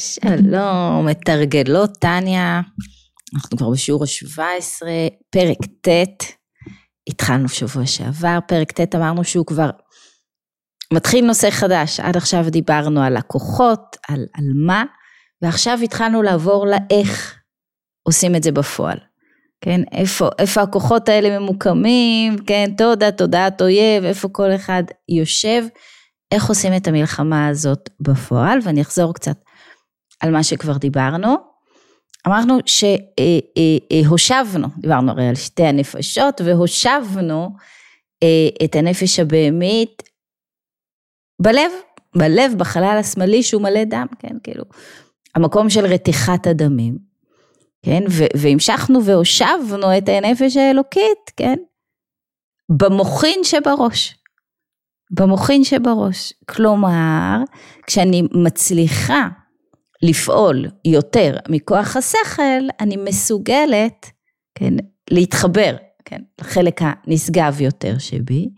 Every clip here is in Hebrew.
שלום, מתרגלות טניה, אנחנו כבר בשיעור ה-17, פרק ט', התחלנו שבוע שעבר, פרק ט' אמרנו שהוא כבר מתחיל נושא חדש, עד עכשיו דיברנו על לקוחות, על, על מה, ועכשיו התחלנו לעבור לאיך עושים את זה בפועל. כן, איפה, איפה הכוחות האלה ממוקמים, כן, תודה, תודעת אויב, איפה כל אחד יושב, איך עושים את המלחמה הזאת בפועל, ואני אחזור קצת על מה שכבר דיברנו. אמרנו שהושבנו, דיברנו הרי על שתי הנפשות, והושבנו אה, את הנפש הבהמית בלב, בלב, בחלל השמאלי שהוא מלא דם, כן, כאילו, המקום של רתיחת הדמים, כן, והמשכנו והושבנו את הנפש האלוקית, כן, במוחין שבראש, במוחין שבראש, כלומר, כשאני מצליחה לפעול יותר מכוח השכל, אני מסוגלת, כן, להתחבר, כן, לחלק הנשגב יותר שבי,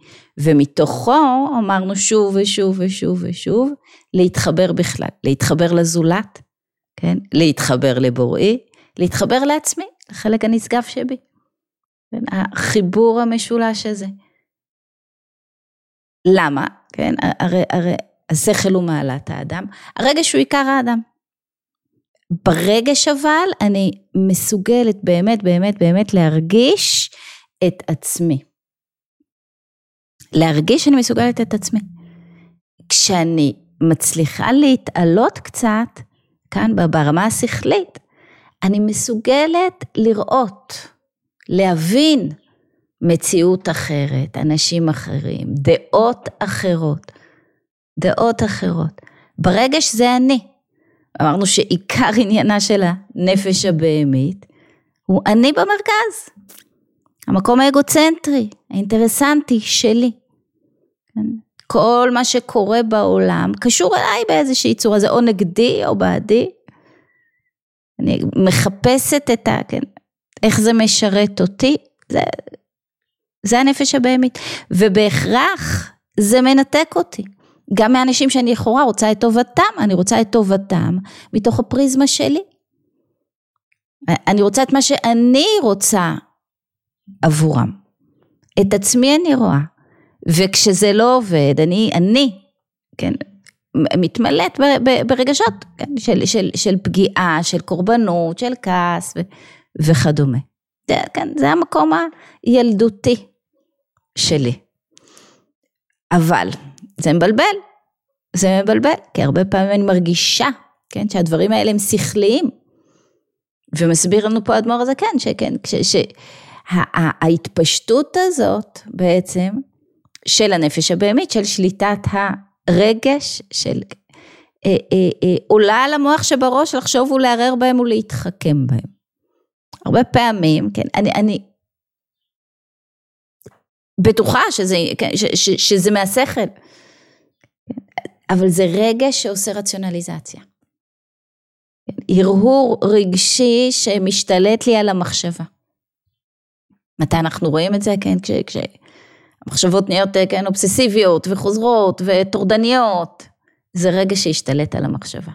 ומתוכו אמרנו שוב ושוב ושוב ושוב, להתחבר בכלל, להתחבר לזולת, כן, להתחבר לבוראי, להתחבר לעצמי, לחלק הנשגב שבי. כן, החיבור המשולש הזה. למה? כן, הרי, הרי השכל הוא מעלת האדם, הרגש הוא עיקר האדם. ברגש אבל אני מסוגלת באמת באמת באמת להרגיש את עצמי. להרגיש שאני מסוגלת את עצמי. כשאני מצליחה להתעלות קצת, כאן ברמה השכלית, אני מסוגלת לראות, להבין מציאות אחרת, אנשים אחרים, דעות אחרות, דעות אחרות. ברגש זה אני. אמרנו שעיקר עניינה של הנפש הבהמית הוא אני במרכז. המקום האגוצנטרי, האינטרסנטי שלי. כן? כל מה שקורה בעולם קשור אליי באיזושהי צורה, זה או נגדי או בעדי. אני מחפשת את ה... כן, איך זה משרת אותי, זה, זה הנפש הבהמית. ובהכרח זה מנתק אותי. גם מאנשים שאני לכאורה רוצה את טובתם, אני רוצה את טובתם מתוך הפריזמה שלי. אני רוצה את מה שאני רוצה עבורם. את עצמי אני רואה. וכשזה לא עובד, אני, אני, כן, מתמלאת ברגשות כן, של, של, של פגיעה, של קורבנות, של כעס ו, וכדומה. זה, כן, זה המקום הילדותי שלי. אבל זה מבלבל, זה מבלבל, כי הרבה פעמים אני מרגישה, כן, שהדברים האלה הם שכליים. ומסביר לנו פה האדמו"ר הזה, כן, שכן, שההתפשטות הזאת בעצם של הנפש הבהמית, של שליטת הרגש, של אה, אה, אה, עולה על המוח שבראש לחשוב ולערער בהם ולהתחכם בהם. הרבה פעמים, כן, אני, אני בטוחה שזה, כן, ש, ש, שזה מהשכל, אבל זה רגש שעושה רציונליזציה. הרהור רגשי שמשתלט לי על המחשבה. מתי אנחנו רואים את זה? כן, כש, כשהמחשבות נהיות כן, אובססיביות וחוזרות וטורדניות, זה רגע שהשתלט על המחשבה.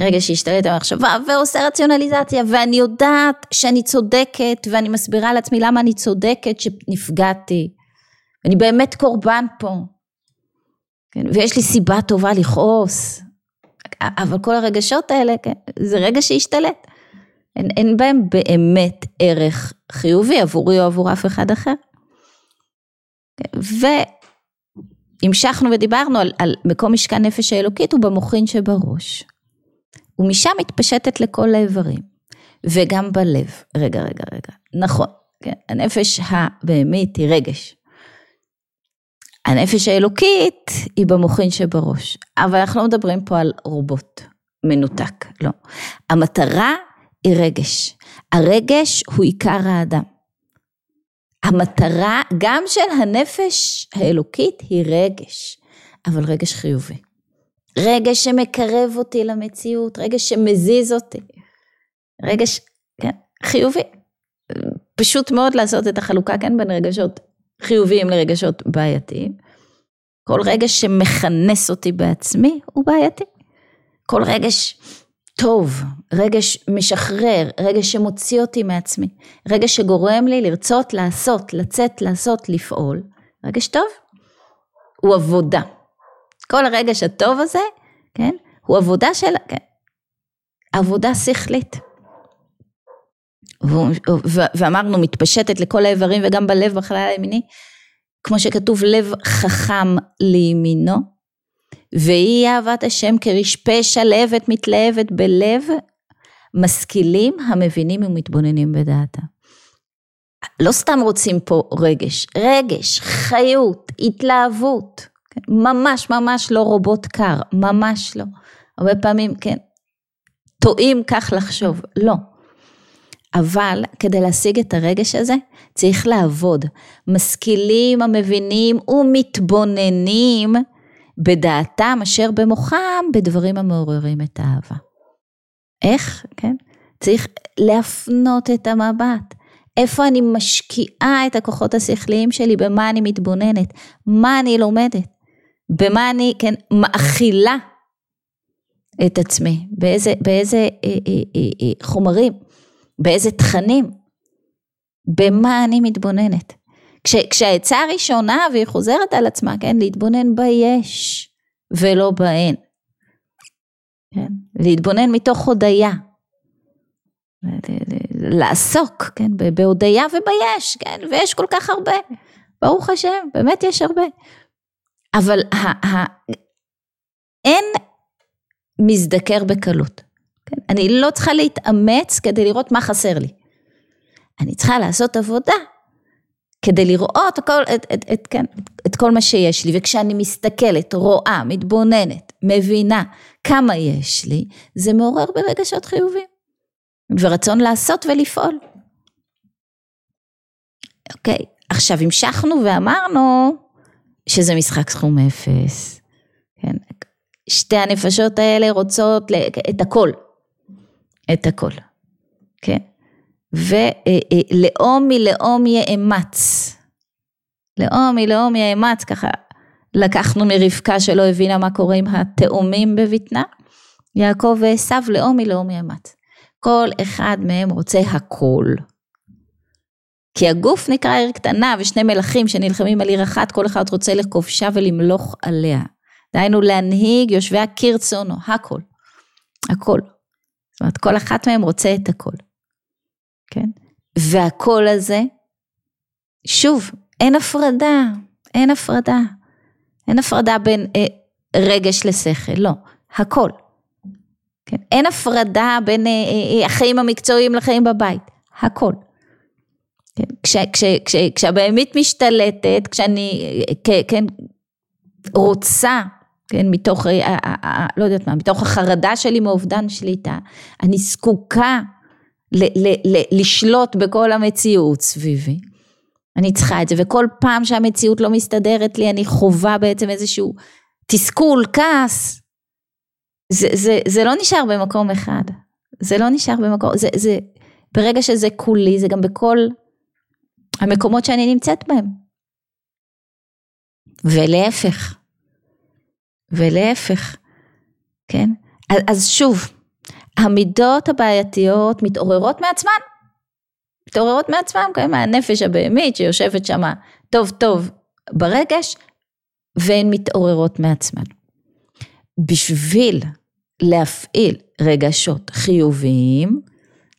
רגע שהשתלט על המחשבה ועושה רציונליזציה ואני יודעת שאני צודקת ואני מסבירה לעצמי למה אני צודקת שנפגעתי. אני באמת קורבן פה. כן, ויש לי סיבה טובה לכעוס. אבל כל הרגשות האלה, כן, זה רגע שהשתלט. אין, אין בהם באמת ערך חיובי עבורי או עבור אף אחד אחר. והמשכנו ודיברנו על, על מקום משכן נפש האלוקית הוא במוחין שבראש. ומשם מתפשטת לכל האיברים, וגם בלב. רגע, רגע, רגע. נכון, כן, הנפש הבהמית היא רגש. הנפש האלוקית היא במוחין שבראש, אבל אנחנו לא מדברים פה על רובוט מנותק, לא. המטרה היא רגש. הרגש הוא עיקר האדם. המטרה גם של הנפש האלוקית היא רגש, אבל רגש חיובי. רגש שמקרב אותי למציאות, רגש שמזיז אותי, רגש, כן, חיובי. פשוט מאוד לעשות את החלוקה כאן בין רגשות חיוביים לרגשות בעייתיים. כל רגע שמכנס אותי בעצמי הוא בעייתי. כל רגש טוב, רגש משחרר, רגש שמוציא אותי מעצמי, רגש שגורם לי לרצות לעשות, לצאת, לעשות, לפעול, רגש טוב הוא עבודה. כל הרגש הטוב הזה, כן, הוא עבודה של, כן, עבודה שכלית. ואמרנו מתפשטת לכל האיברים וגם בלב בחלל הימיני, כמו שכתוב לב חכם לימינו, והיא אהבת השם כרשפה שלהבת מתלהבת בלב, משכילים המבינים ומתבוננים בדעתה. לא סתם רוצים פה רגש, רגש, חיות, התלהבות, כן? ממש ממש לא רובוט קר, ממש לא. הרבה פעמים, כן, טועים כך לחשוב, לא. אבל כדי להשיג את הרגש הזה, צריך לעבוד. משכילים המבינים ומתבוננים בדעתם אשר במוחם בדברים המעוררים את האהבה. איך? כן? צריך להפנות את המבט. איפה אני משקיעה את הכוחות השכליים שלי, במה אני מתבוננת, מה אני לומדת, במה אני, כן, מאכילה את עצמי, באיזה, באיזה אה, אה, אה, אה, חומרים, באיזה תכנים, במה אני מתבוננת. כש, כשהעצה הראשונה, והיא חוזרת על עצמה, כן, להתבונן ביש ולא בהן. כן? להתבונן מתוך הודיה. לעסוק, כן, בהודיה וביש, כן, ויש כל כך הרבה. ברוך השם, באמת יש הרבה. אבל ה, ה, אין מזדקר בקלות. כן? אני לא צריכה להתאמץ כדי לראות מה חסר לי. אני צריכה לעשות עבודה כדי לראות הכל, את, את, את, כן, את כל מה שיש לי, וכשאני מסתכלת, רואה, מתבוננת, מבינה כמה יש לי, זה מעורר ברגשות חיובים, ורצון לעשות ולפעול. אוקיי, עכשיו המשכנו ואמרנו שזה משחק סכום אפס, כן, שתי הנפשות האלה רוצות את הכל, את הכל, כן, ולאום מלאום יאמץ. לאום מלאום יאמץ, ככה לקחנו מרבקה שלא הבינה מה קורה עם התאומים בבטנה. יעקב ועשו לאום מלאום יאמץ. כל אחד מהם רוצה הכל. כי הגוף נקרא עיר קטנה ושני מלכים שנלחמים על עיר אחת, כל אחד רוצה לכובשה ולמלוך עליה. דהיינו להנהיג יושבי כרצונו, הכל. הכל. זאת אומרת, כל אחת מהם רוצה את הכל. כן? והקול הזה, שוב, אין הפרדה, אין הפרדה. אין הפרדה בין אה, רגש לשכל, לא, הכל. כן? אין הפרדה בין אה, אה, אה החיים המקצועיים לחיים בבית, הכל. כן? כש, כש, כש, כשהבהמית משתלטת, כשאני, אה, כן, רוצה, כן, מתוך, אה, אה, אה, לא יודעת מה, מתוך החרדה שלי מאובדן שליטה, אני זקוקה ל- ל- ל- לשלוט בכל המציאות סביבי. אני צריכה את זה, וכל פעם שהמציאות לא מסתדרת לי, אני חווה בעצם איזשהו תסכול, כעס. זה, זה, זה לא נשאר במקום אחד. זה לא נשאר במקום, זה, זה, ברגע שזה כולי, זה גם בכל המקומות שאני נמצאת בהם. ולהפך. ולהפך, כן? אז שוב, המידות הבעייתיות מתעוררות מעצמן. מתעוררות מעצמן, כן, מהנפש הבהמית שיושבת שם טוב טוב ברגש, והן מתעוררות מעצמן. בשביל להפעיל רגשות חיוביים,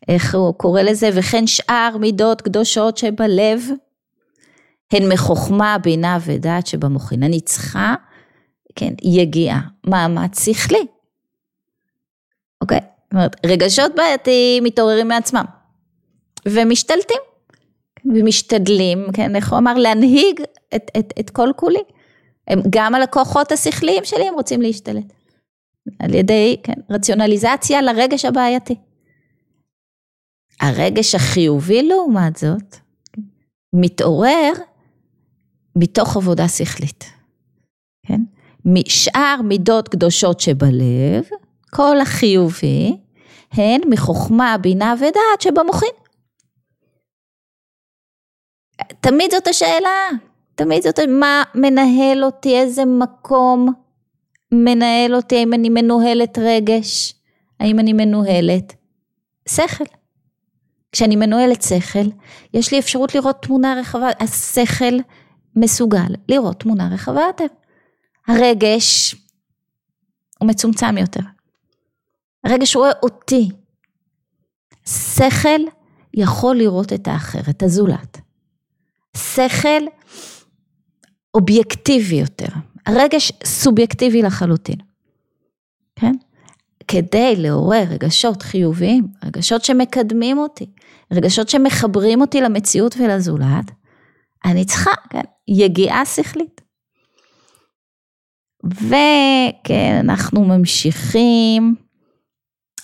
איך הוא קורא לזה, וכן שאר מידות קדושות שבלב, הן מחוכמה, בינה ודעת שבמוחין. אני צריכה, כן, יגיעה, מאמץ שכלי. אוקיי? זאת אומרת, רגשות בעייתיים מתעוררים מעצמם, ומשתלטים, ומשתדלים, כן, איך הוא אמר, להנהיג את, את, את כל כולי. הם גם על הכוחות השכליים שלי הם רוצים להשתלט. על ידי, כן, רציונליזציה לרגש הבעייתי. הרגש החיובי לעומת זאת, מתעורר מתוך עבודה שכלית, כן? משאר מידות קדושות שבלב, כל החיובי הן מחוכמה, בינה ודעת שבמוחין. תמיד זאת השאלה, תמיד זאת, מה מנהל אותי, איזה מקום מנהל אותי, האם אני מנוהלת רגש, האם אני מנוהלת שכל. כשאני מנוהלת שכל, יש לי אפשרות לראות תמונה רחבה, השכל מסוגל לראות תמונה רחבה יותר. הרגש הוא מצומצם יותר. הרגש רואה אותי. שכל יכול לראות את האחר, את הזולת. שכל אובייקטיבי יותר. הרגש סובייקטיבי לחלוטין. כן? כדי לעורר רגשות חיוביים, רגשות שמקדמים אותי, רגשות שמחברים אותי למציאות ולזולת, אני צריכה, כן, יגיעה שכלית. וכן, אנחנו ממשיכים.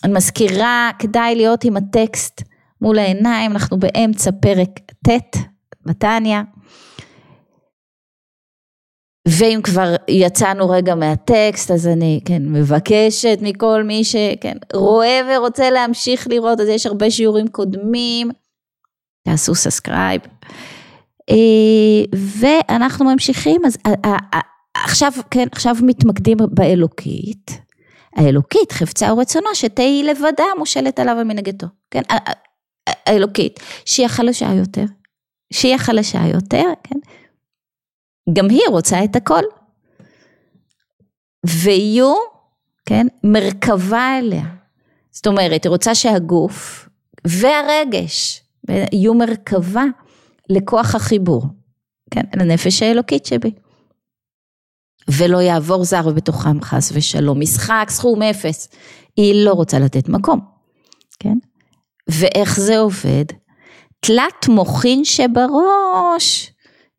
אני מזכירה, כדאי להיות עם הטקסט מול העיניים, אנחנו באמצע פרק ט' בתניא. ואם כבר יצאנו רגע מהטקסט, אז אני כן מבקשת מכל מי שכן רואה ורוצה להמשיך לראות, אז יש הרבה שיעורים קודמים, תעשו subscribe. אה, ואנחנו ממשיכים, אז עכשיו, כן, עכשיו מתמקדים באלוקית. האלוקית, חפצה ורצונה, שתהי לבדה מושלת עליו ומנהיגתו. כן, האלוקית, שהיא החלשה יותר, שהיא החלשה יותר, כן, גם היא רוצה את הכל. ויהיו, כן, מרכבה אליה. זאת אומרת, היא רוצה שהגוף והרגש יהיו מרכבה לכוח החיבור, כן, לנפש האלוקית שבי. ולא יעבור זר בתוכם חס ושלום. משחק סכום אפס. היא לא רוצה לתת מקום, כן? ואיך זה עובד? תלת מוחין שבראש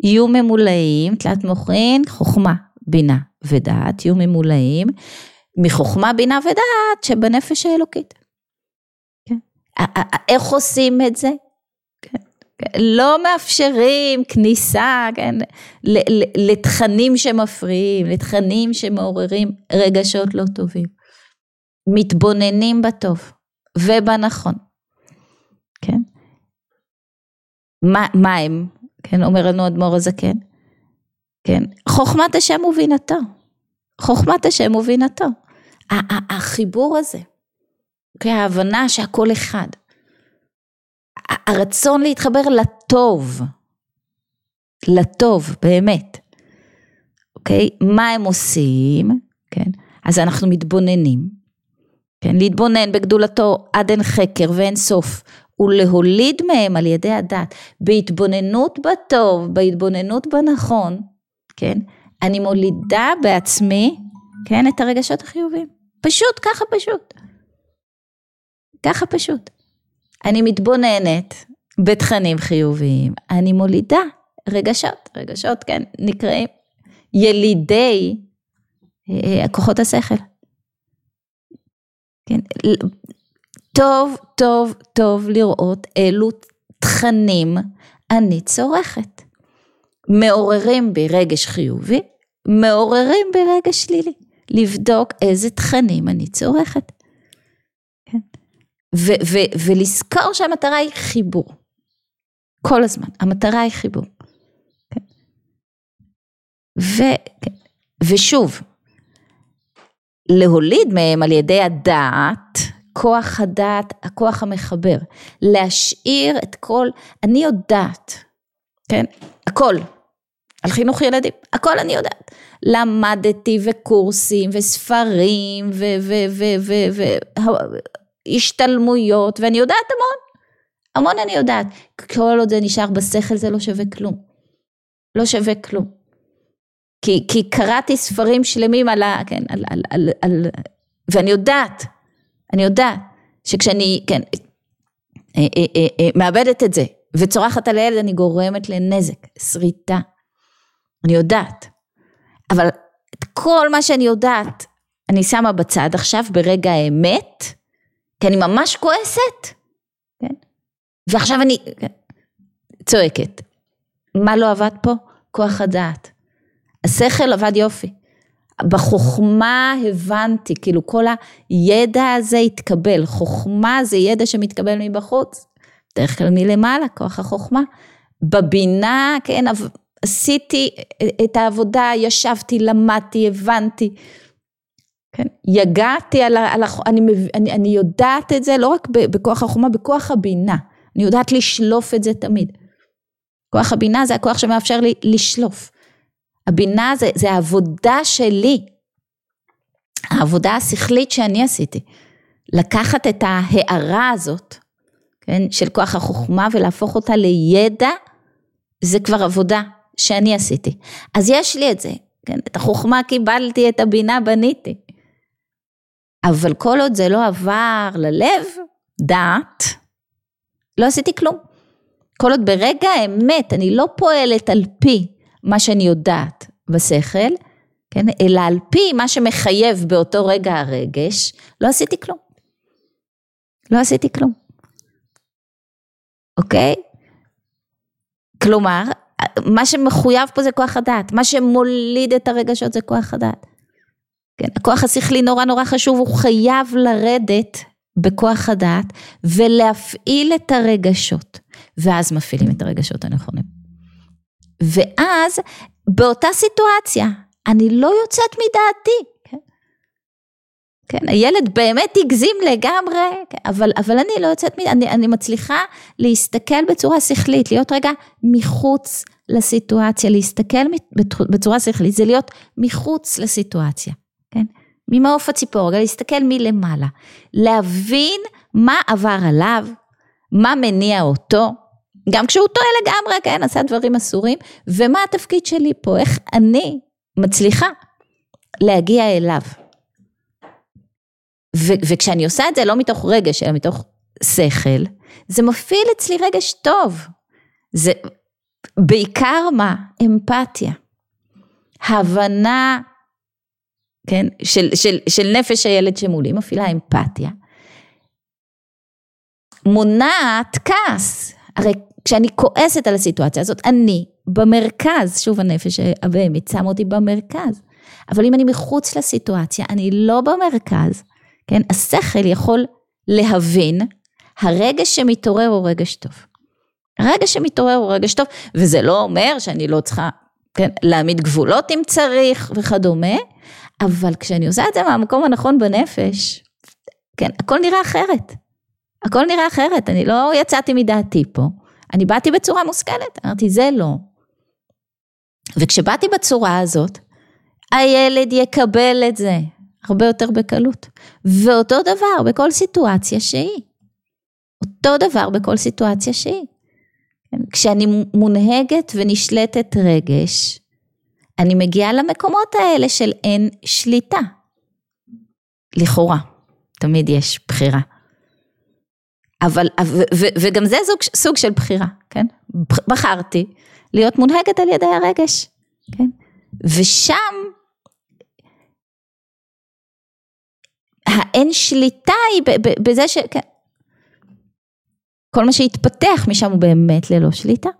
יהיו ממולאים, תלת מוחין, חוכמה, בינה ודעת, יהיו ממולאים מחוכמה, בינה ודעת שבנפש האלוקית. כן? איך עושים את זה? לא מאפשרים כניסה, כן, לתכנים שמפריעים, לתכנים שמעוררים רגשות לא טובים. מתבוננים בטוב ובנכון, כן? מה, מה הם? כן, אומר לנו אדמו"ר הזקן, כן? חוכמת השם ובינתו, חוכמת השם ובינתו. החיבור הזה, כן, ההבנה שהכל אחד. הרצון להתחבר לטוב, לטוב באמת, אוקיי? מה הם עושים, כן? אז אנחנו מתבוננים, כן? להתבונן בגדולתו עד אין חקר ואין סוף, ולהוליד מהם על ידי הדת, בהתבוננות בטוב, בהתבוננות בנכון, כן? אני מולידה בעצמי, כן? את הרגשות החיוביים. פשוט, ככה פשוט. ככה פשוט. אני מתבוננת בתכנים חיוביים, אני מולידה רגשות, רגשות כן נקראים ילידי אה, כוחות השכל. כן, טוב, טוב, טוב לראות אילו תכנים אני צורכת. מעוררים בי רגש חיובי, מעוררים בי רגש שלילי. לבדוק איזה תכנים אני צורכת. ולזכור שהמטרה היא חיבור. כל הזמן, המטרה היא חיבור. כן. ו- כן. ושוב, להוליד מהם על ידי הדעת, כוח הדעת, הכוח המחבר, להשאיר את כל, אני יודעת, כן, הכל, על חינוך ילדים, הכל אני יודעת. למדתי וקורסים וספרים ו... ו, ו, ו, ו השתלמויות, ואני יודעת המון, המון אני יודעת. כל עוד זה נשאר בשכל זה לא שווה כלום. לא שווה כלום. כי, כי קראתי ספרים שלמים על ה... כן, על, על, על, על... ואני יודעת, אני יודעת, שכשאני, כן, אה, אה, אה, מאבדת את זה, וצורחת על הילד, אני גורמת לנזק, שריטה. אני יודעת. אבל את כל מה שאני יודעת, אני שמה בצד עכשיו ברגע האמת, כי אני ממש כועסת, כן? ועכשיו אני כן, צועקת. מה לא עבד פה? כוח הדעת. השכל עבד יופי. בחוכמה הבנתי, כאילו כל הידע הזה התקבל, חוכמה זה ידע שמתקבל מבחוץ, בדרך כלל מלמעלה, כוח החוכמה. בבינה, כן, עשיתי את העבודה, ישבתי, למדתי, הבנתי, כן? יגעתי על ה... על ה אני, אני, אני יודעת את זה לא רק בכוח החומה, בכוח הבינה. אני יודעת לשלוף את זה תמיד. כוח הבינה זה הכוח שמאפשר לי לשלוף. הבינה זה, זה העבודה שלי, העבודה השכלית שאני עשיתי. לקחת את ההערה הזאת, כן, של כוח החוכמה ולהפוך אותה לידע, זה כבר עבודה שאני עשיתי. אז יש לי את זה, כן, את החוכמה קיבלתי, את הבינה בניתי. אבל כל עוד זה לא עבר ללב, דעת, לא עשיתי כלום. כל עוד ברגע האמת אני לא פועלת על פי מה שאני יודעת בשכל, כן, אלא על פי מה שמחייב באותו רגע הרגש, לא עשיתי כלום. לא עשיתי כלום. אוקיי? כלומר, מה שמחויב פה זה כוח הדעת, מה שמוליד את הרגשות זה כוח הדעת. כן, הכוח השכלי נורא נורא חשוב, הוא חייב לרדת בכוח הדעת ולהפעיל את הרגשות, ואז מפעילים את הרגשות הנכונים. ואז באותה סיטואציה, אני לא יוצאת מדעתי. כן, כן הילד באמת הגזים לגמרי, כן, אבל, אבל אני לא יוצאת אני, אני מצליחה להסתכל בצורה שכלית, להיות רגע מחוץ לסיטואציה, להסתכל בצורה שכלית, זה להיות מחוץ לסיטואציה? ממעוף הציפור, להסתכל מלמעלה, להבין מה עבר עליו, מה מניע אותו, גם כשהוא טועה לגמרי, כן, עשה דברים אסורים, ומה התפקיד שלי פה, איך אני מצליחה להגיע אליו. ו- וכשאני עושה את זה לא מתוך רגש, אלא מתוך שכל, זה מפעיל אצלי רגש טוב. זה בעיקר מה? אמפתיה. הבנה, כן, של, של, של נפש הילד שמולי, מפעילה אמפתיה. מונעת כעס. הרי כשאני כועסת על הסיטואציה הזאת, אני במרכז, שוב הנפש הבהמית שם אותי במרכז. אבל אם אני מחוץ לסיטואציה, אני לא במרכז, כן? השכל יכול להבין, הרגש שמתעורר הוא רגש טוב. הרגש שמתעורר הוא רגש טוב, וזה לא אומר שאני לא צריכה, כן, להעמיד גבולות אם צריך וכדומה, אבל כשאני עושה את זה מהמקום הנכון בנפש, כן, הכל נראה אחרת. הכל נראה אחרת, אני לא יצאתי מדעתי פה, אני באתי בצורה מושכלת, אמרתי זה לא. וכשבאתי בצורה הזאת, הילד יקבל את זה הרבה יותר בקלות. ואותו דבר בכל סיטואציה שהיא. אותו דבר בכל סיטואציה שהיא. כן, כשאני מונהגת ונשלטת רגש, אני מגיעה למקומות האלה של אין שליטה. לכאורה, תמיד יש בחירה. אבל, ו, ו, וגם זה סוג, סוג של בחירה, כן? בחרתי להיות מונהגת על ידי הרגש, כן? ושם האין שליטה היא בזה ש... כן. כל מה שהתפתח משם הוא באמת ללא שליטה.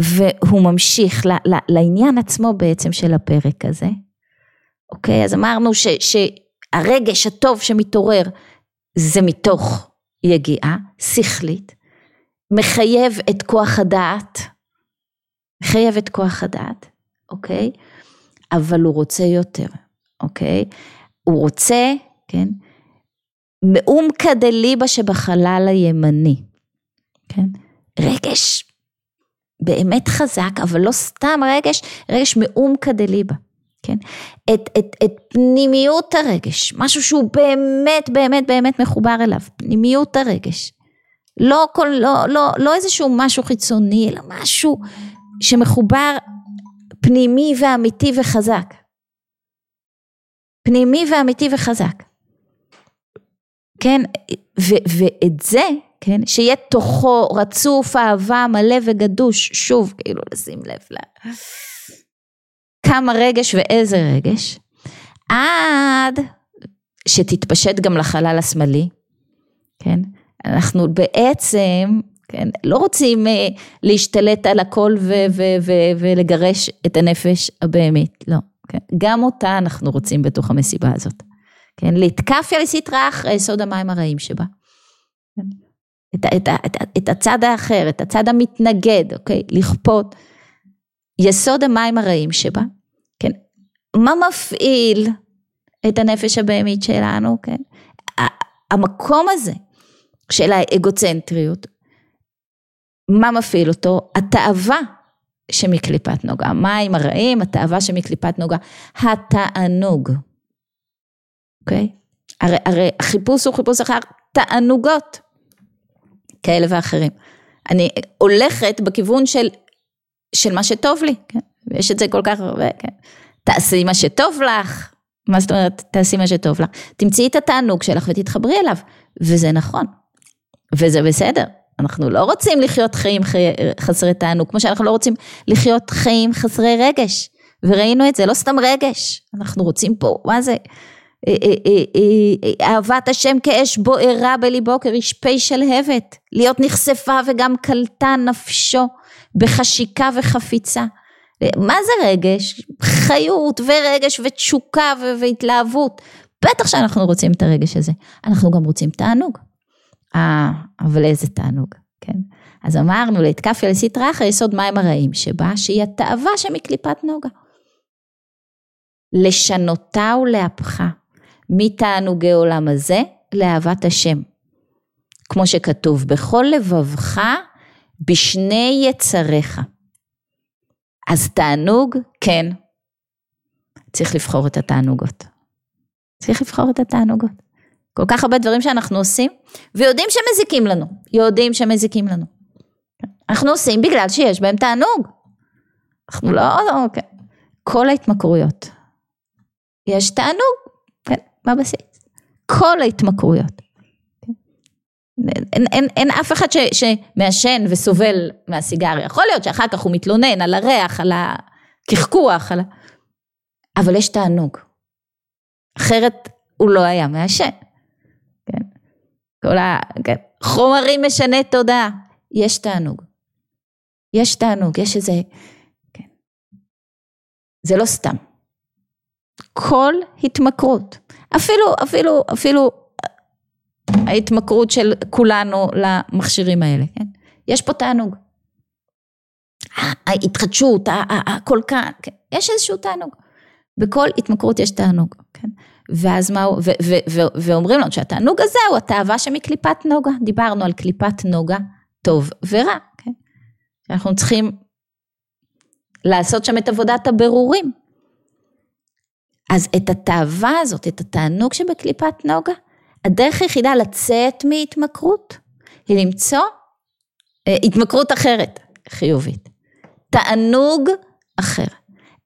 והוא ממשיך לעניין עצמו בעצם של הפרק הזה. אוקיי, אז אמרנו ש, שהרגש הטוב שמתעורר זה מתוך יגיעה שכלית, מחייב את כוח הדעת, מחייב את כוח הדעת, אוקיי? אבל הוא רוצה יותר, אוקיי? הוא רוצה, כן? מאום כדליבה שבחלל הימני, כן? רגש באמת חזק, אבל לא סתם רגש, רגש מאום כדליבה. כן? את, את, את פנימיות הרגש, משהו שהוא באמת באמת באמת מחובר אליו, פנימיות הרגש. לא, כל, לא, לא, לא איזשהו משהו חיצוני, אלא משהו שמחובר פנימי ואמיתי וחזק. פנימי ואמיתי וחזק. כן, ו, ואת זה, כן, שיהיה תוכו רצוף אהבה מלא וגדוש, שוב, כאילו לשים לב ל... לה... כמה רגש ואיזה רגש, עד שתתפשט גם לחלל השמאלי, כן? אנחנו בעצם, כן, לא רוצים אה, להשתלט על הכל ו- ו- ו- ולגרש את הנפש הבהמית, לא. כן? גם אותה אנחנו רוצים בתוך המסיבה הזאת. כן? להתקפיה לסטרא אחרי סוד המים הרעים שבה. כן? את, את, את, את הצד האחר, את הצד המתנגד, אוקיי? לכפות. יסוד המים הרעים שבה, כן, מה מפעיל את הנפש הבהמית שלנו, כן? המקום הזה של האגוצנטריות, מה מפעיל אותו? התאווה שמקליפת נוגה. מים הרעים, התאווה שמקליפת נוגה. התענוג, אוקיי? הרי, הרי החיפוש הוא חיפוש אחר תענוגות כאלה ואחרים. אני הולכת בכיוון של, של מה שטוב לי, כן? ויש את זה כל כך הרבה, כן? תעשי מה שטוב לך, מה זאת אומרת, תעשי מה שטוב לך. תמצאי את התענוג שלך ותתחברי אליו, וזה נכון, וזה בסדר. אנחנו לא רוצים לחיות חיים חסרי תענוג, כמו שאנחנו לא רוצים לחיות חיים חסרי רגש. וראינו את זה, לא סתם רגש, אנחנו רוצים פה, מה זה? אה, אה, אה, אהבת השם כאש בוערה בליבו כרשפי שלהבת, להיות נחשפה וגם קלטה נפשו בחשיקה וחפיצה. מה זה רגש? חיות ורגש ותשוקה והתלהבות. בטח שאנחנו רוצים את הרגש הזה. אנחנו גם רוצים תענוג. אה, אבל איזה תענוג, כן? אז אמרנו, להתקפיה לסטרחה יסוד מים הרעים שבה, שהיא התאווה שמקליפת נוגה. לשנותה ולהפכה, מתענוגי עולם הזה לאהבת השם. כמו שכתוב, בכל לבבך בשני יצריך. אז תענוג, כן. צריך לבחור את התענוגות. צריך לבחור את התענוגות. כל כך הרבה דברים שאנחנו עושים, ויודעים שמזיקים לנו, יודעים שמזיקים לנו. אנחנו עושים בגלל שיש בהם תענוג. אנחנו לא, לא כן. כל ההתמכרויות. יש תענוג, בבסיס. כל ההתמכרויות. אין, אין, אין אף אחד ש, שמעשן וסובל מהסיגריה. יכול להיות שאחר כך הוא מתלונן על הריח, על הקחקוח, על ה... אבל יש תענוג. אחרת הוא לא היה מעשן. כן? כל ה... כן. חומרים משנה תודעה. יש תענוג. יש תענוג, יש איזה... כן. זה לא סתם. כל התמכרות, אפילו, אפילו, אפילו ההתמכרות של כולנו למכשירים האלה, כן? יש פה תענוג. ההתחדשות, הכל כאן, כן? יש איזשהו תענוג. בכל התמכרות יש תענוג, כן? ואז מה, ו, ואומרים לנו שהתענוג הזה הוא התאווה שמקליפת נוגה, דיברנו על קליפת נוגה, טוב ורע, כן? אנחנו צריכים לעשות שם את עבודת הבירורים. אז את התאווה הזאת, את התענוג שבקליפת נוגה, הדרך היחידה לצאת מהתמכרות היא למצוא אה, התמכרות אחרת, חיובית. תענוג אחר.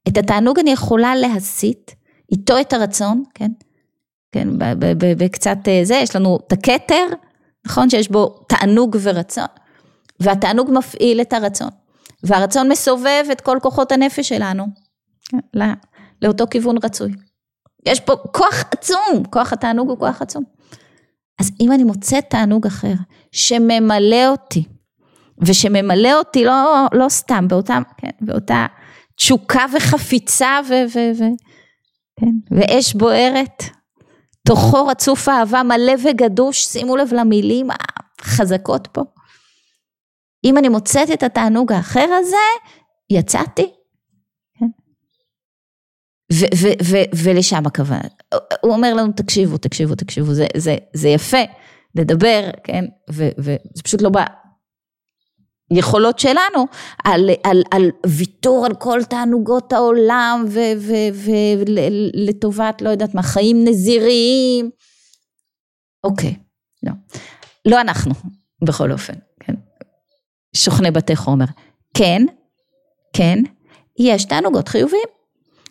את התענוג אני יכולה להסיט, איתו את הרצון, כן? כן, בקצת אה, זה, יש לנו את הכתר, נכון? שיש בו תענוג ורצון, והתענוג מפעיל את הרצון, והרצון מסובב את כל כוחות הנפש שלנו, כן? לא, לאותו כיוון רצוי. יש פה כוח עצום, כוח התענוג הוא כוח עצום. אז אם אני מוצאת תענוג אחר, שממלא אותי, ושממלא אותי לא, לא סתם, באותה, כן, באותה תשוקה וחפיצה ו, ו, ו, כן, ואש בוערת, תוכו רצוף אהבה מלא וגדוש, שימו לב למילים החזקות פה. אם אני מוצאת את התענוג האחר הזה, יצאתי. ולשם הכוונה. הוא אומר לנו, תקשיבו, תקשיבו, תקשיבו, זה, זה, זה יפה לדבר, כן, וזה פשוט לא ביכולות שלנו, על, על, על ויתור על כל תענוגות העולם, ולטובת, לא יודעת מה, חיים נזיריים. אוקיי, לא. לא אנחנו, בכל אופן, כן. שוכני בתי חומר. כן, כן, יש תענוגות חיוביים.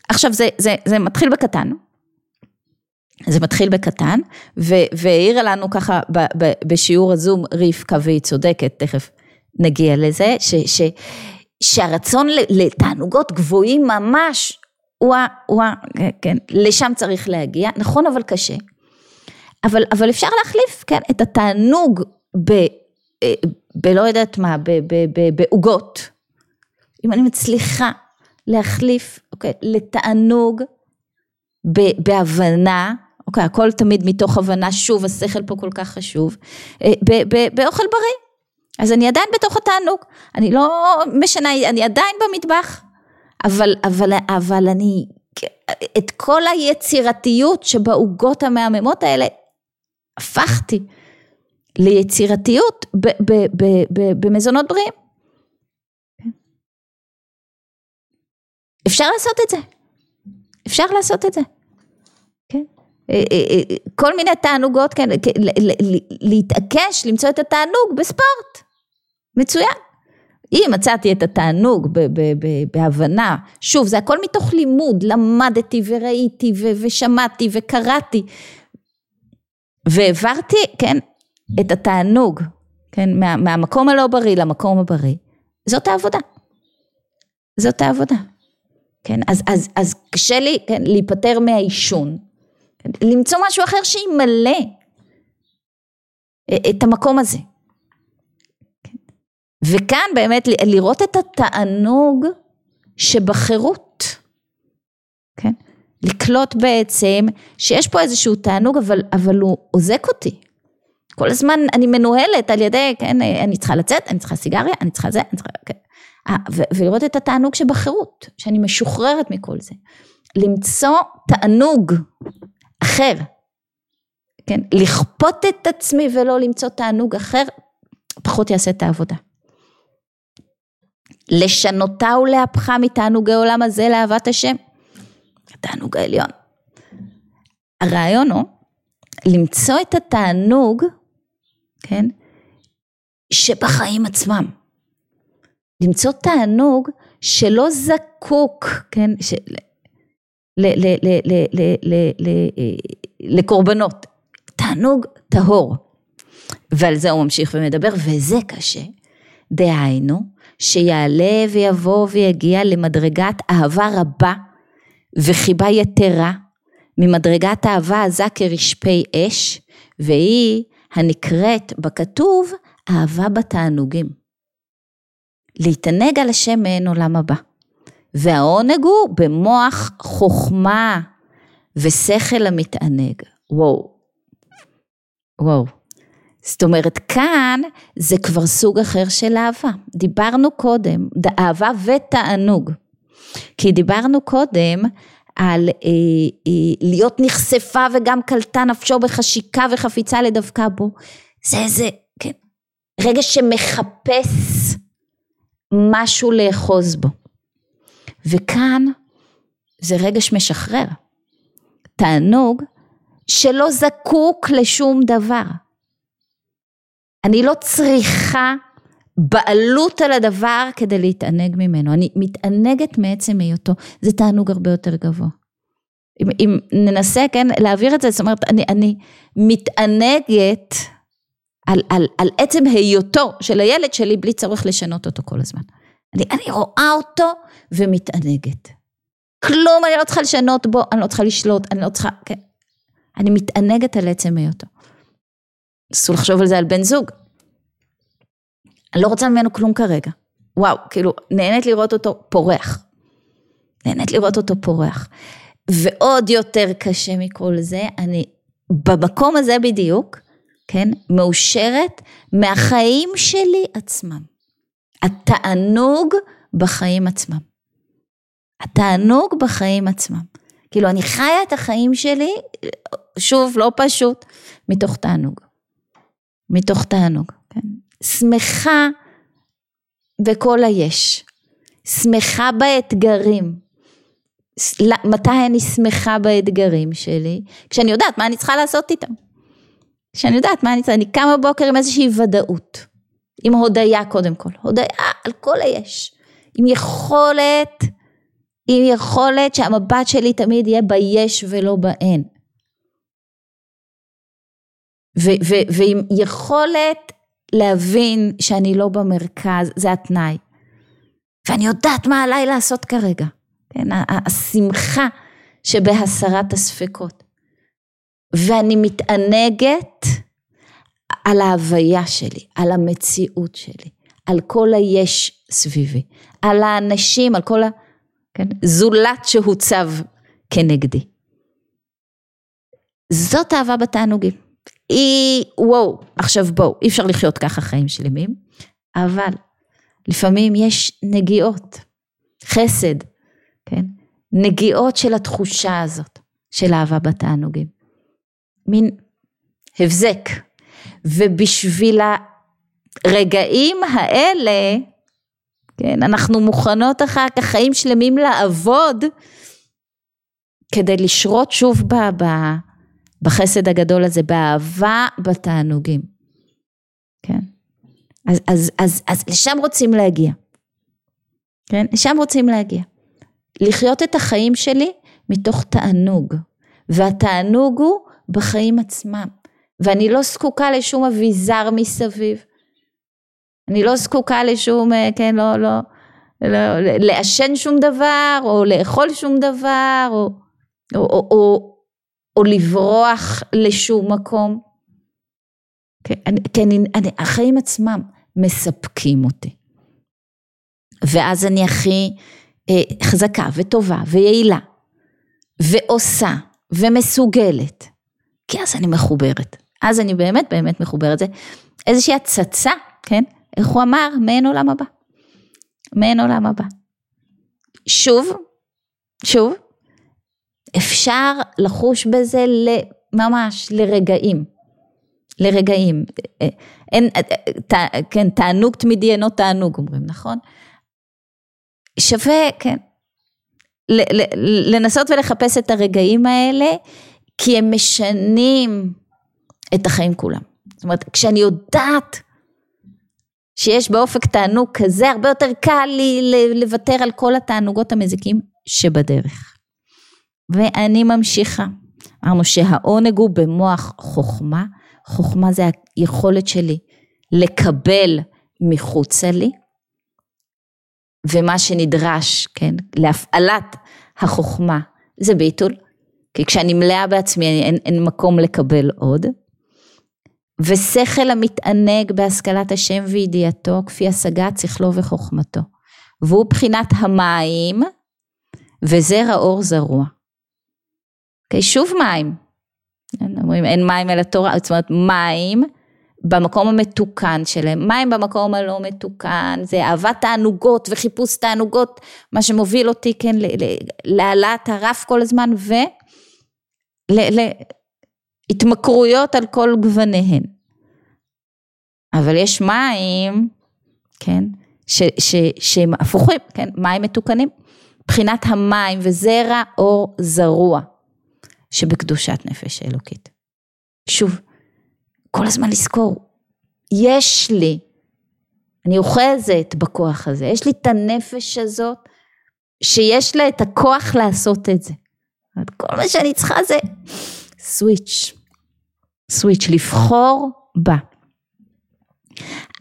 עכשיו זה, זה, זה מתחיל בקטן, זה מתחיל בקטן, והעירה לנו ככה ב, ב, בשיעור הזום רבקה והיא צודקת, תכף נגיע לזה, ש, ש, שהרצון לתענוגות גבוהים ממש, הוא ה... הוא ה... כן, לשם צריך להגיע, נכון אבל קשה. אבל, אבל אפשר להחליף, כן, את התענוג ב... אה, בלא יודעת מה, בעוגות. אם אני מצליחה להחליף, אוקיי, לתענוג, בהבנה, אוקיי, הכל תמיד מתוך הבנה, שוב, השכל פה כל כך חשוב, אה, באוכל בריא. אז אני עדיין בתוך התענוג, אני לא משנה, אני עדיין במטבח, אבל, אבל, אבל אני את כל היצירתיות שבעוגות המהממות האלה, הפכתי ליצירתיות במזונות בריאים. אפשר לעשות את זה, אפשר לעשות את זה. כן? אה, אה, אה, כל מיני תענוגות, כן, להתעקש, למצוא את התענוג בספורט, מצוין. אם מצאתי את התענוג בהבנה, שוב, זה הכל מתוך לימוד, למדתי וראיתי ושמעתי וקראתי, והעברתי, כן, את התענוג, כן, מה, מהמקום הלא בריא למקום הבריא, זאת העבודה. זאת העבודה. כן, אז, אז, אז קשה לי, כן, להיפטר מהעישון, למצוא משהו אחר שימלא את המקום הזה. כן. וכאן באמת לראות את התענוג שבחירות, כן? לקלוט בעצם שיש פה איזשהו תענוג אבל, אבל הוא עוזק אותי. כל הזמן אני מנוהלת על ידי, כן, אני צריכה לצאת, אני צריכה סיגריה, אני צריכה זה, אני צריכה, כן. אה, ולראות את התענוג שבחירות, שאני משוחררת מכל זה. למצוא תענוג אחר, כן, לכפות את עצמי ולא למצוא תענוג אחר, פחות יעשה את העבודה. לשנותה ולהפכה מתענוגי עולם הזה לאהבת השם. התענוג העליון. הרעיון הוא למצוא את התענוג, כן, שבחיים עצמם. למצוא תענוג שלא זקוק, כן, לקורבנות, תענוג טהור. ועל זה הוא ממשיך ומדבר, וזה קשה. דהיינו, שיעלה ויבוא ויגיע למדרגת אהבה רבה וחיבה יתרה, ממדרגת אהבה עזה כרשפי אש, והיא הנקראת בכתוב אהבה בתענוגים. להתענג על השם מעין עולם הבא. והעונג הוא במוח חוכמה ושכל המתענג. וואו. וואו. זאת אומרת, כאן זה כבר סוג אחר של אהבה. דיברנו קודם, אהבה ותענוג. כי דיברנו קודם על אה, אה, להיות נחשפה וגם קלטה נפשו בחשיקה וחפיצה לדווקא בו. זה איזה, כן, רגע שמחפש משהו לאחוז בו. וכאן זה רגש משחרר. תענוג שלא זקוק לשום דבר. אני לא צריכה בעלות על הדבר כדי להתענג ממנו. אני מתענגת מעצם היותו, זה תענוג הרבה יותר גבוה. אם, אם ננסה, כן, להעביר את זה, זאת אומרת, אני, אני מתענגת על, על, על עצם היותו של הילד שלי בלי צורך לשנות אותו כל הזמן. אני, אני רואה אותו ומתענגת. כלום אני לא צריכה לשנות בו, אני לא צריכה לשלוט, אני לא צריכה, כן. אני מתענגת על עצם היותו. אסור לחשוב על זה על בן זוג. אני לא רוצה ממנו כלום כרגע. וואו, כאילו, נהנית לראות אותו פורח. נהנית לראות אותו פורח. ועוד יותר קשה מכל זה, אני במקום הזה בדיוק, כן, מאושרת מהחיים שלי עצמם. התענוג בחיים עצמם. התענוג בחיים עצמם. כאילו, אני חיה את החיים שלי, שוב, לא פשוט, מתוך תענוג. מתוך תענוג, כן. שמחה בכל היש. שמחה באתגרים. מתי אני שמחה באתגרים שלי? כשאני יודעת מה אני צריכה לעשות איתם. כשאני יודעת מה אני צריכה, אני קמה בבוקר עם איזושהי ודאות. עם הודיה קודם כל, הודיה על כל היש. עם יכולת, עם יכולת שהמבט שלי תמיד יהיה ביש ולא באין. ועם יכולת להבין שאני לא במרכז, זה התנאי. ואני יודעת מה עליי לעשות כרגע. כן, השמחה שבהסרת הספקות. ואני מתענגת על ההוויה שלי, על המציאות שלי, על כל היש סביבי, על האנשים, על כל הזולת כן, שהוצב כנגדי. זאת אהבה בתענוגים. היא, וואו, עכשיו בואו, אי אפשר לחיות ככה חיים שלמים, אבל לפעמים יש נגיעות, חסד, כן? נגיעות של התחושה הזאת של אהבה בתענוגים. מין הבזק. ובשביל הרגעים האלה, כן, אנחנו מוכנות אחר כך חיים שלמים לעבוד כדי לשרות שוב ב, ב, בחסד הגדול הזה, באהבה בתענוגים. כן? אז, אז, אז, אז לשם רוצים להגיע. כן? לשם רוצים להגיע. לחיות את החיים שלי מתוך תענוג, והתענוג הוא בחיים עצמם, ואני לא זקוקה לשום אביזר מסביב. אני לא זקוקה לשום, אה, כן, לא, לא, לא, לעשן שום דבר, או לאכול שום דבר, או, או, או, או, או לברוח לשום מקום. כן, אני, אני, החיים עצמם מספקים אותי. ואז אני הכי אה, חזקה וטובה ויעילה, ועושה, ומסוגלת, כי אז אני מחוברת. אז אני באמת באמת מחוברת. זה איזושהי הצצה, כן? איך הוא אמר? מעין עולם הבא. מעין עולם הבא. שוב, שוב, אפשר לחוש בזה ממש לרגעים. לרגעים. אין, כן, תענוג תמידי אינו תענוג, אומרים, נכון? שווה, כן, לנסות ולחפש את הרגעים האלה, כי הם משנים את החיים כולם. זאת אומרת, כשאני יודעת שיש באופק תענוג כזה, הרבה יותר קל לי לוותר על כל התענוגות המזיקים שבדרך. ואני ממשיכה. אמרנו שהעונג הוא במוח חוכמה, חוכמה זה היכולת שלי לקבל מחוצה לי, ומה שנדרש, כן, להפעלת החוכמה זה ביטול, כי כשאני מלאה בעצמי אין, אין מקום לקבל עוד. ושכל המתענג בהשכלת השם וידיעתו, כפי השגת שכלו וחוכמתו. והוא בחינת המים, וזרע אור זרוע. Okay, אוקיי, שוב מים. אומרים אין מים אלא תורה, זאת אומרת מים במקום המתוקן שלהם, מים במקום הלא מתוקן, זה אהבת תענוגות וחיפוש תענוגות, מה שמוביל אותי כן להעלאת הרף כל הזמן ולהתמכרויות על כל גווניהן. אבל יש מים, כן, ש, ש, שהם הפוכים, כן, מים מתוקנים, מבחינת המים וזרע אור זרוע, שבקדושת נפש אלוקית. שוב, כל הזמן לזכור, יש לי, אני אוחזת בכוח הזה, יש לי את הנפש הזאת, שיש לה את הכוח לעשות את זה. כל מה שאני צריכה זה סוויץ', סוויץ', לבחור בה.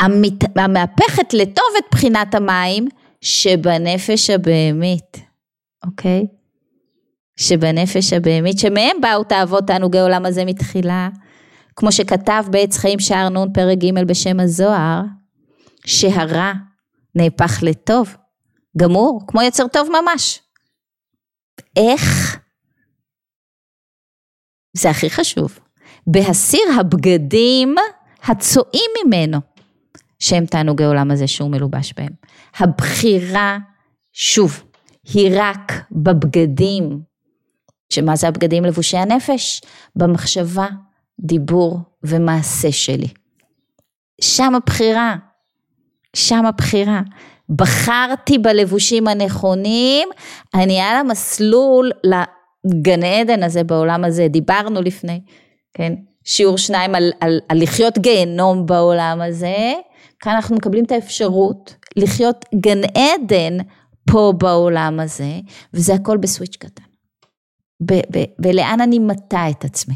המת... המהפכת לטוב את בחינת המים שבנפש הבהמית, אוקיי? שבנפש הבהמית, שמהם באו תאוות תענוגי עולם הזה מתחילה, כמו שכתב בעץ חיים שער נ' פרק ג' בשם הזוהר, שהרע נהפך לטוב, גמור, כמו יצר טוב ממש. איך? זה הכי חשוב. בהסיר הבגדים הצועים ממנו, שהם תענוגי עולם הזה שהוא מלובש בהם. הבחירה, שוב, היא רק בבגדים. שמה זה הבגדים לבושי הנפש? במחשבה, דיבור ומעשה שלי. שם הבחירה, שם הבחירה. בחרתי בלבושים הנכונים, אני על המסלול לגן עדן הזה בעולם הזה, דיברנו לפני, כן? שיעור שניים על, על, על לחיות גיהנום בעולם הזה, כאן אנחנו מקבלים את האפשרות לחיות גן עדן פה בעולם הזה, וזה הכל בסוויץ' קטן. ולאן אני מטה את עצמי.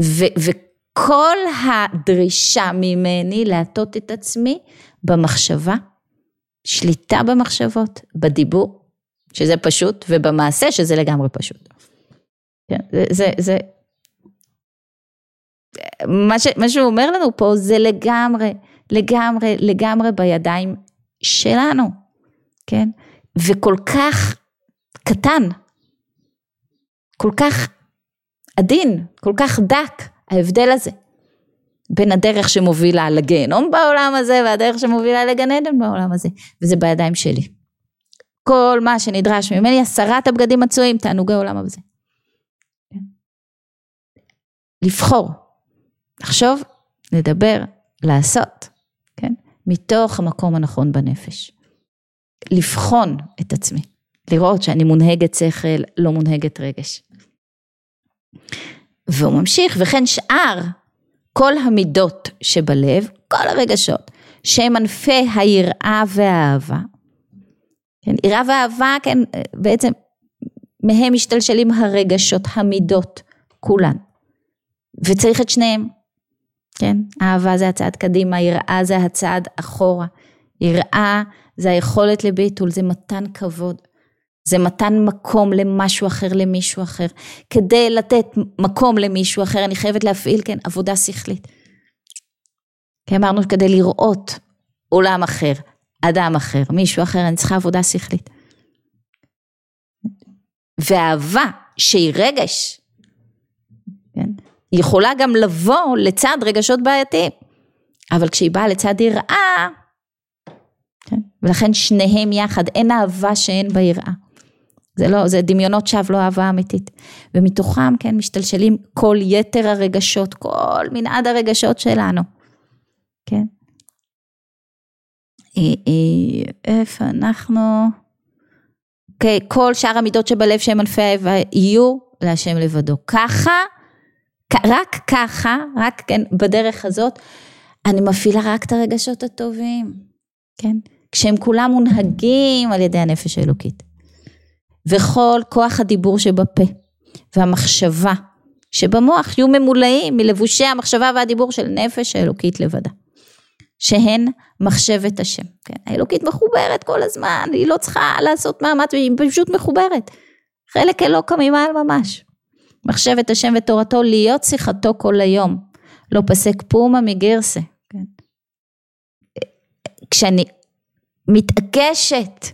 ו, וכל הדרישה ממני להטות את עצמי במחשבה, שליטה במחשבות, בדיבור, שזה פשוט, ובמעשה, שזה לגמרי פשוט. כן, זה, זה, זה, מה, ש, מה שהוא אומר לנו פה זה לגמרי, לגמרי, לגמרי בידיים שלנו, כן? וכל כך קטן, כל כך עדין, כל כך דק, ההבדל הזה בין הדרך שמובילה לגיהנום בעולם הזה והדרך שמובילה לגן עדן בעולם הזה, וזה בידיים שלי. כל מה שנדרש ממני, הסרת הבגדים מצויים, תענוגי עולם הזה. לבחור, לחשוב, לדבר, לעשות, כן? מתוך המקום הנכון בנפש. לבחון את עצמי, לראות שאני מונהגת שכל, לא מונהגת רגש. והוא ממשיך, וכן שאר כל המידות שבלב, כל הרגשות, שהם ענפי היראה והאהבה. כן, יראה ואהבה, כן, בעצם מהם משתלשלים הרגשות, המידות, כולן. וצריך את שניהם. כן, אהבה זה הצעד קדימה, יראה זה הצעד אחורה. יראה זה היכולת לביטול, זה מתן כבוד. זה מתן מקום למשהו אחר, למישהו אחר. כדי לתת מקום למישהו אחר, אני חייבת להפעיל, כן, עבודה שכלית. כי אמרנו כדי לראות עולם אחר, אדם אחר, מישהו אחר, אני צריכה עבודה שכלית. ואהבה, שהיא רגש, כן? יכולה גם לבוא לצד רגשות בעייתיים, אבל כשהיא באה לצד יראה, כן? ולכן שניהם יחד, אין אהבה שאין בה יראה. זה לא, זה דמיונות שווא, לא אהבה אמיתית. ומתוכם, כן, משתלשלים כל יתר הרגשות, כל מנעד הרגשות שלנו, כן? איפה אנחנו? אוקיי, כל שאר המידות שבלב שהם ענפי האיבה יהיו להשם לבדו. ככה, רק ככה, רק כן, בדרך הזאת, אני מפעילה רק את הרגשות הטובים, כן? כשהם כולם מונהגים על ידי הנפש האלוקית. וכל כוח הדיבור שבפה והמחשבה שבמוח יהיו ממולאים מלבושי המחשבה והדיבור של נפש האלוקית לבדה. שהן מחשבת השם. כן? האלוקית מחוברת כל הזמן, היא לא צריכה לעשות מאמץ, היא פשוט מחוברת. חלק אלוקא ממעל ממש. מחשבת השם ותורתו להיות שיחתו כל היום. לא פסק פומה מגרסה. כן? כשאני מתעקשת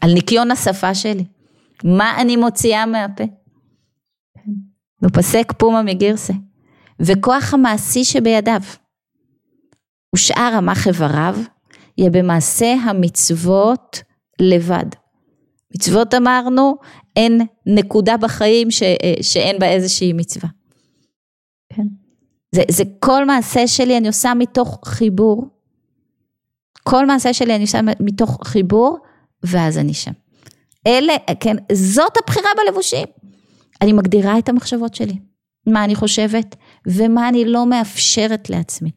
על ניקיון השפה שלי, מה אני מוציאה מהפה? לא פסק פומה מגרסה. וכוח המעשי שבידיו. ושאר רמ"ח איבריו יהיה במעשה המצוות לבד. מצוות אמרנו, אין נקודה בחיים ש, שאין בה איזושהי מצווה. כן? זה, זה כל מעשה שלי אני עושה מתוך חיבור. כל מעשה שלי אני עושה מתוך חיבור, ואז אני שם. אלה, כן, זאת הבחירה בלבושים. אני מגדירה את המחשבות שלי, מה אני חושבת ומה אני לא מאפשרת לעצמי.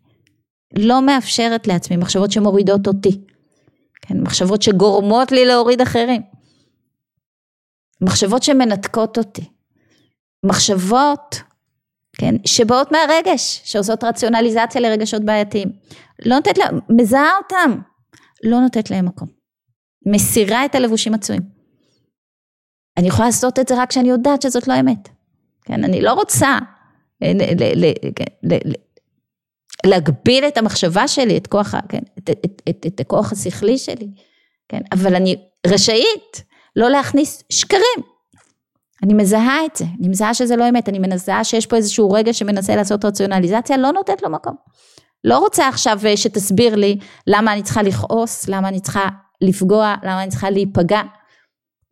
לא מאפשרת לעצמי מחשבות שמורידות אותי, כן, מחשבות שגורמות לי להוריד אחרים, מחשבות שמנתקות אותי, מחשבות, כן, שבאות מהרגש, שעושות רציונליזציה לרגשות בעייתיים, לא נותנת להם, מזהה אותם, לא נותנת להם מקום, מסירה את הלבושים הצועים. אני יכולה לעשות את זה רק כשאני יודעת שזאת לא אמת, כן, אני לא רוצה כן, להגביל את המחשבה שלי, את כוח, כן, את, את, את, את הכוח השכלי שלי, כן, אבל אני רשאית לא להכניס שקרים. אני מזהה את זה, אני מזהה שזה לא אמת, אני מזהה שיש פה איזשהו רגע שמנסה לעשות רציונליזציה, לא נותנת לו מקום. לא רוצה עכשיו אה, שתסביר לי למה אני צריכה לכעוס, למה אני צריכה לפגוע, למה אני צריכה להיפגע.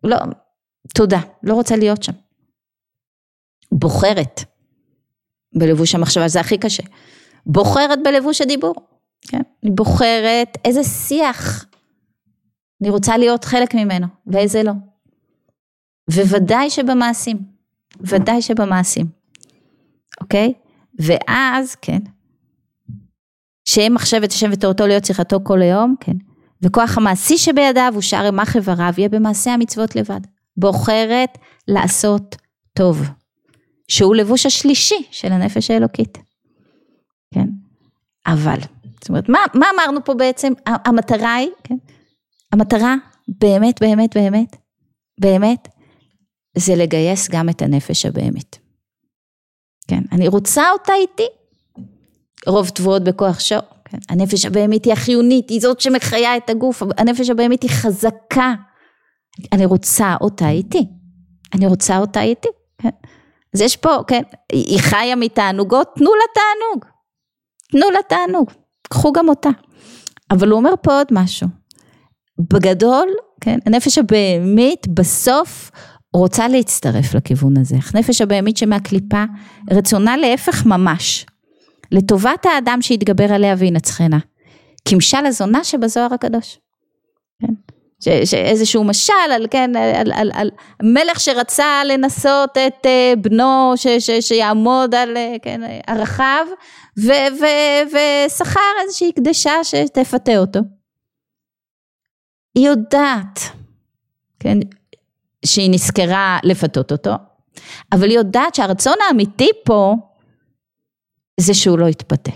לא, תודה, לא רוצה להיות שם. בוחרת בלבוש המחשבה, זה הכי קשה. בוחרת בלבוש הדיבור, כן? אני בוחרת איזה שיח אני רוצה להיות חלק ממנו, ואיזה לא. וודאי שבמעשים, ודאי שבמעשים, אוקיי? ואז, כן, שאם מחשבת השם ותורתו להיות שיחתו כל היום, כן, וכוח המעשי שבידיו הוא שאר ימח איבריו, יהיה במעשה המצוות לבד. בוחרת לעשות טוב, שהוא לבוש השלישי של הנפש האלוקית. כן? אבל, זאת אומרת, מה, מה אמרנו פה בעצם? המטרה היא, כן? המטרה באמת, באמת, באמת, באמת, זה לגייס גם את הנפש הבהמית. כן, אני רוצה אותה איתי. רוב תבואות בכוח שור, כן? הנפש הבהמית היא החיונית, היא זאת שמחיה את הגוף, הנפש הבהמית היא חזקה. אני רוצה אותה איתי. אני רוצה אותה איתי, כן? אז יש פה, כן, היא חיה מתענוגות, תנו לה תענוג. תנו לה תענוג, קחו גם אותה. אבל הוא אומר פה עוד משהו, בגדול כן, הנפש הבהמית בסוף רוצה להצטרף לכיוון הזה. הנפש הבהמית שמהקליפה, רצונה להפך ממש, לטובת האדם שיתגבר עליה וינצחנה. כמשל הזונה שבזוהר הקדוש. כן? שאיזשהו משל על, כן, על, על, על מלך שרצה לנסות את uh, בנו ש, ש, שיעמוד על uh, כן, הרחב ושכר איזושהי קדשה שתפתה אותו. היא יודעת, כן, שהיא נזכרה לפתות אותו, אבל היא יודעת שהרצון האמיתי פה זה שהוא לא יתפתה.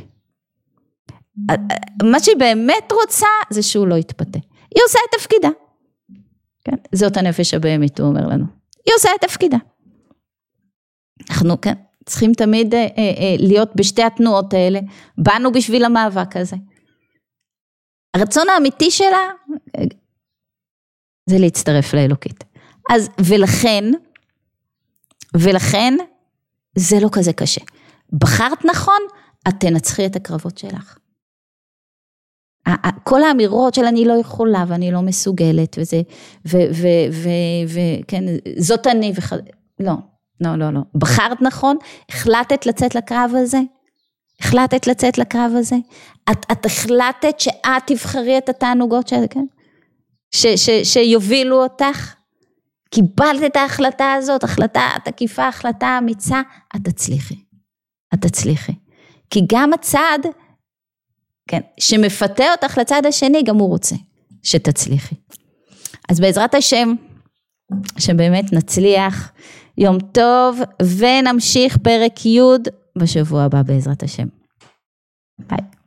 מה שהיא באמת רוצה זה שהוא לא יתפתה. היא עושה את תפקידה. כן? זאת הנפש הבהמית, הוא אומר לנו. היא עושה את תפקידה. אנחנו, כן, צריכים תמיד אה, אה, אה, להיות בשתי התנועות האלה. באנו בשביל המאבק הזה. הרצון האמיתי שלה זה להצטרף לאלוקית. אז, ולכן, ולכן, זה לא כזה קשה. בחרת נכון, את תנצחי את הקרבות שלך. כל האמירות של אני לא יכולה ואני לא מסוגלת וזה, וכן, זאת אני, וח... לא, לא, לא, לא. בחרת נכון, החלטת לצאת לקרב הזה, החלטת לצאת לקרב הזה, את, את החלטת שאת תבחרי את התענוגות של, כן? ש, ש, שיובילו אותך, קיבלת את ההחלטה הזאת, החלטה תקיפה, החלטה אמיצה, את תצליחי, את תצליחי. כי גם הצעד כן, שמפתה אותך לצד השני, גם הוא רוצה שתצליחי. אז בעזרת השם, שבאמת נצליח, יום טוב, ונמשיך פרק י' בשבוע הבא בעזרת השם. ביי.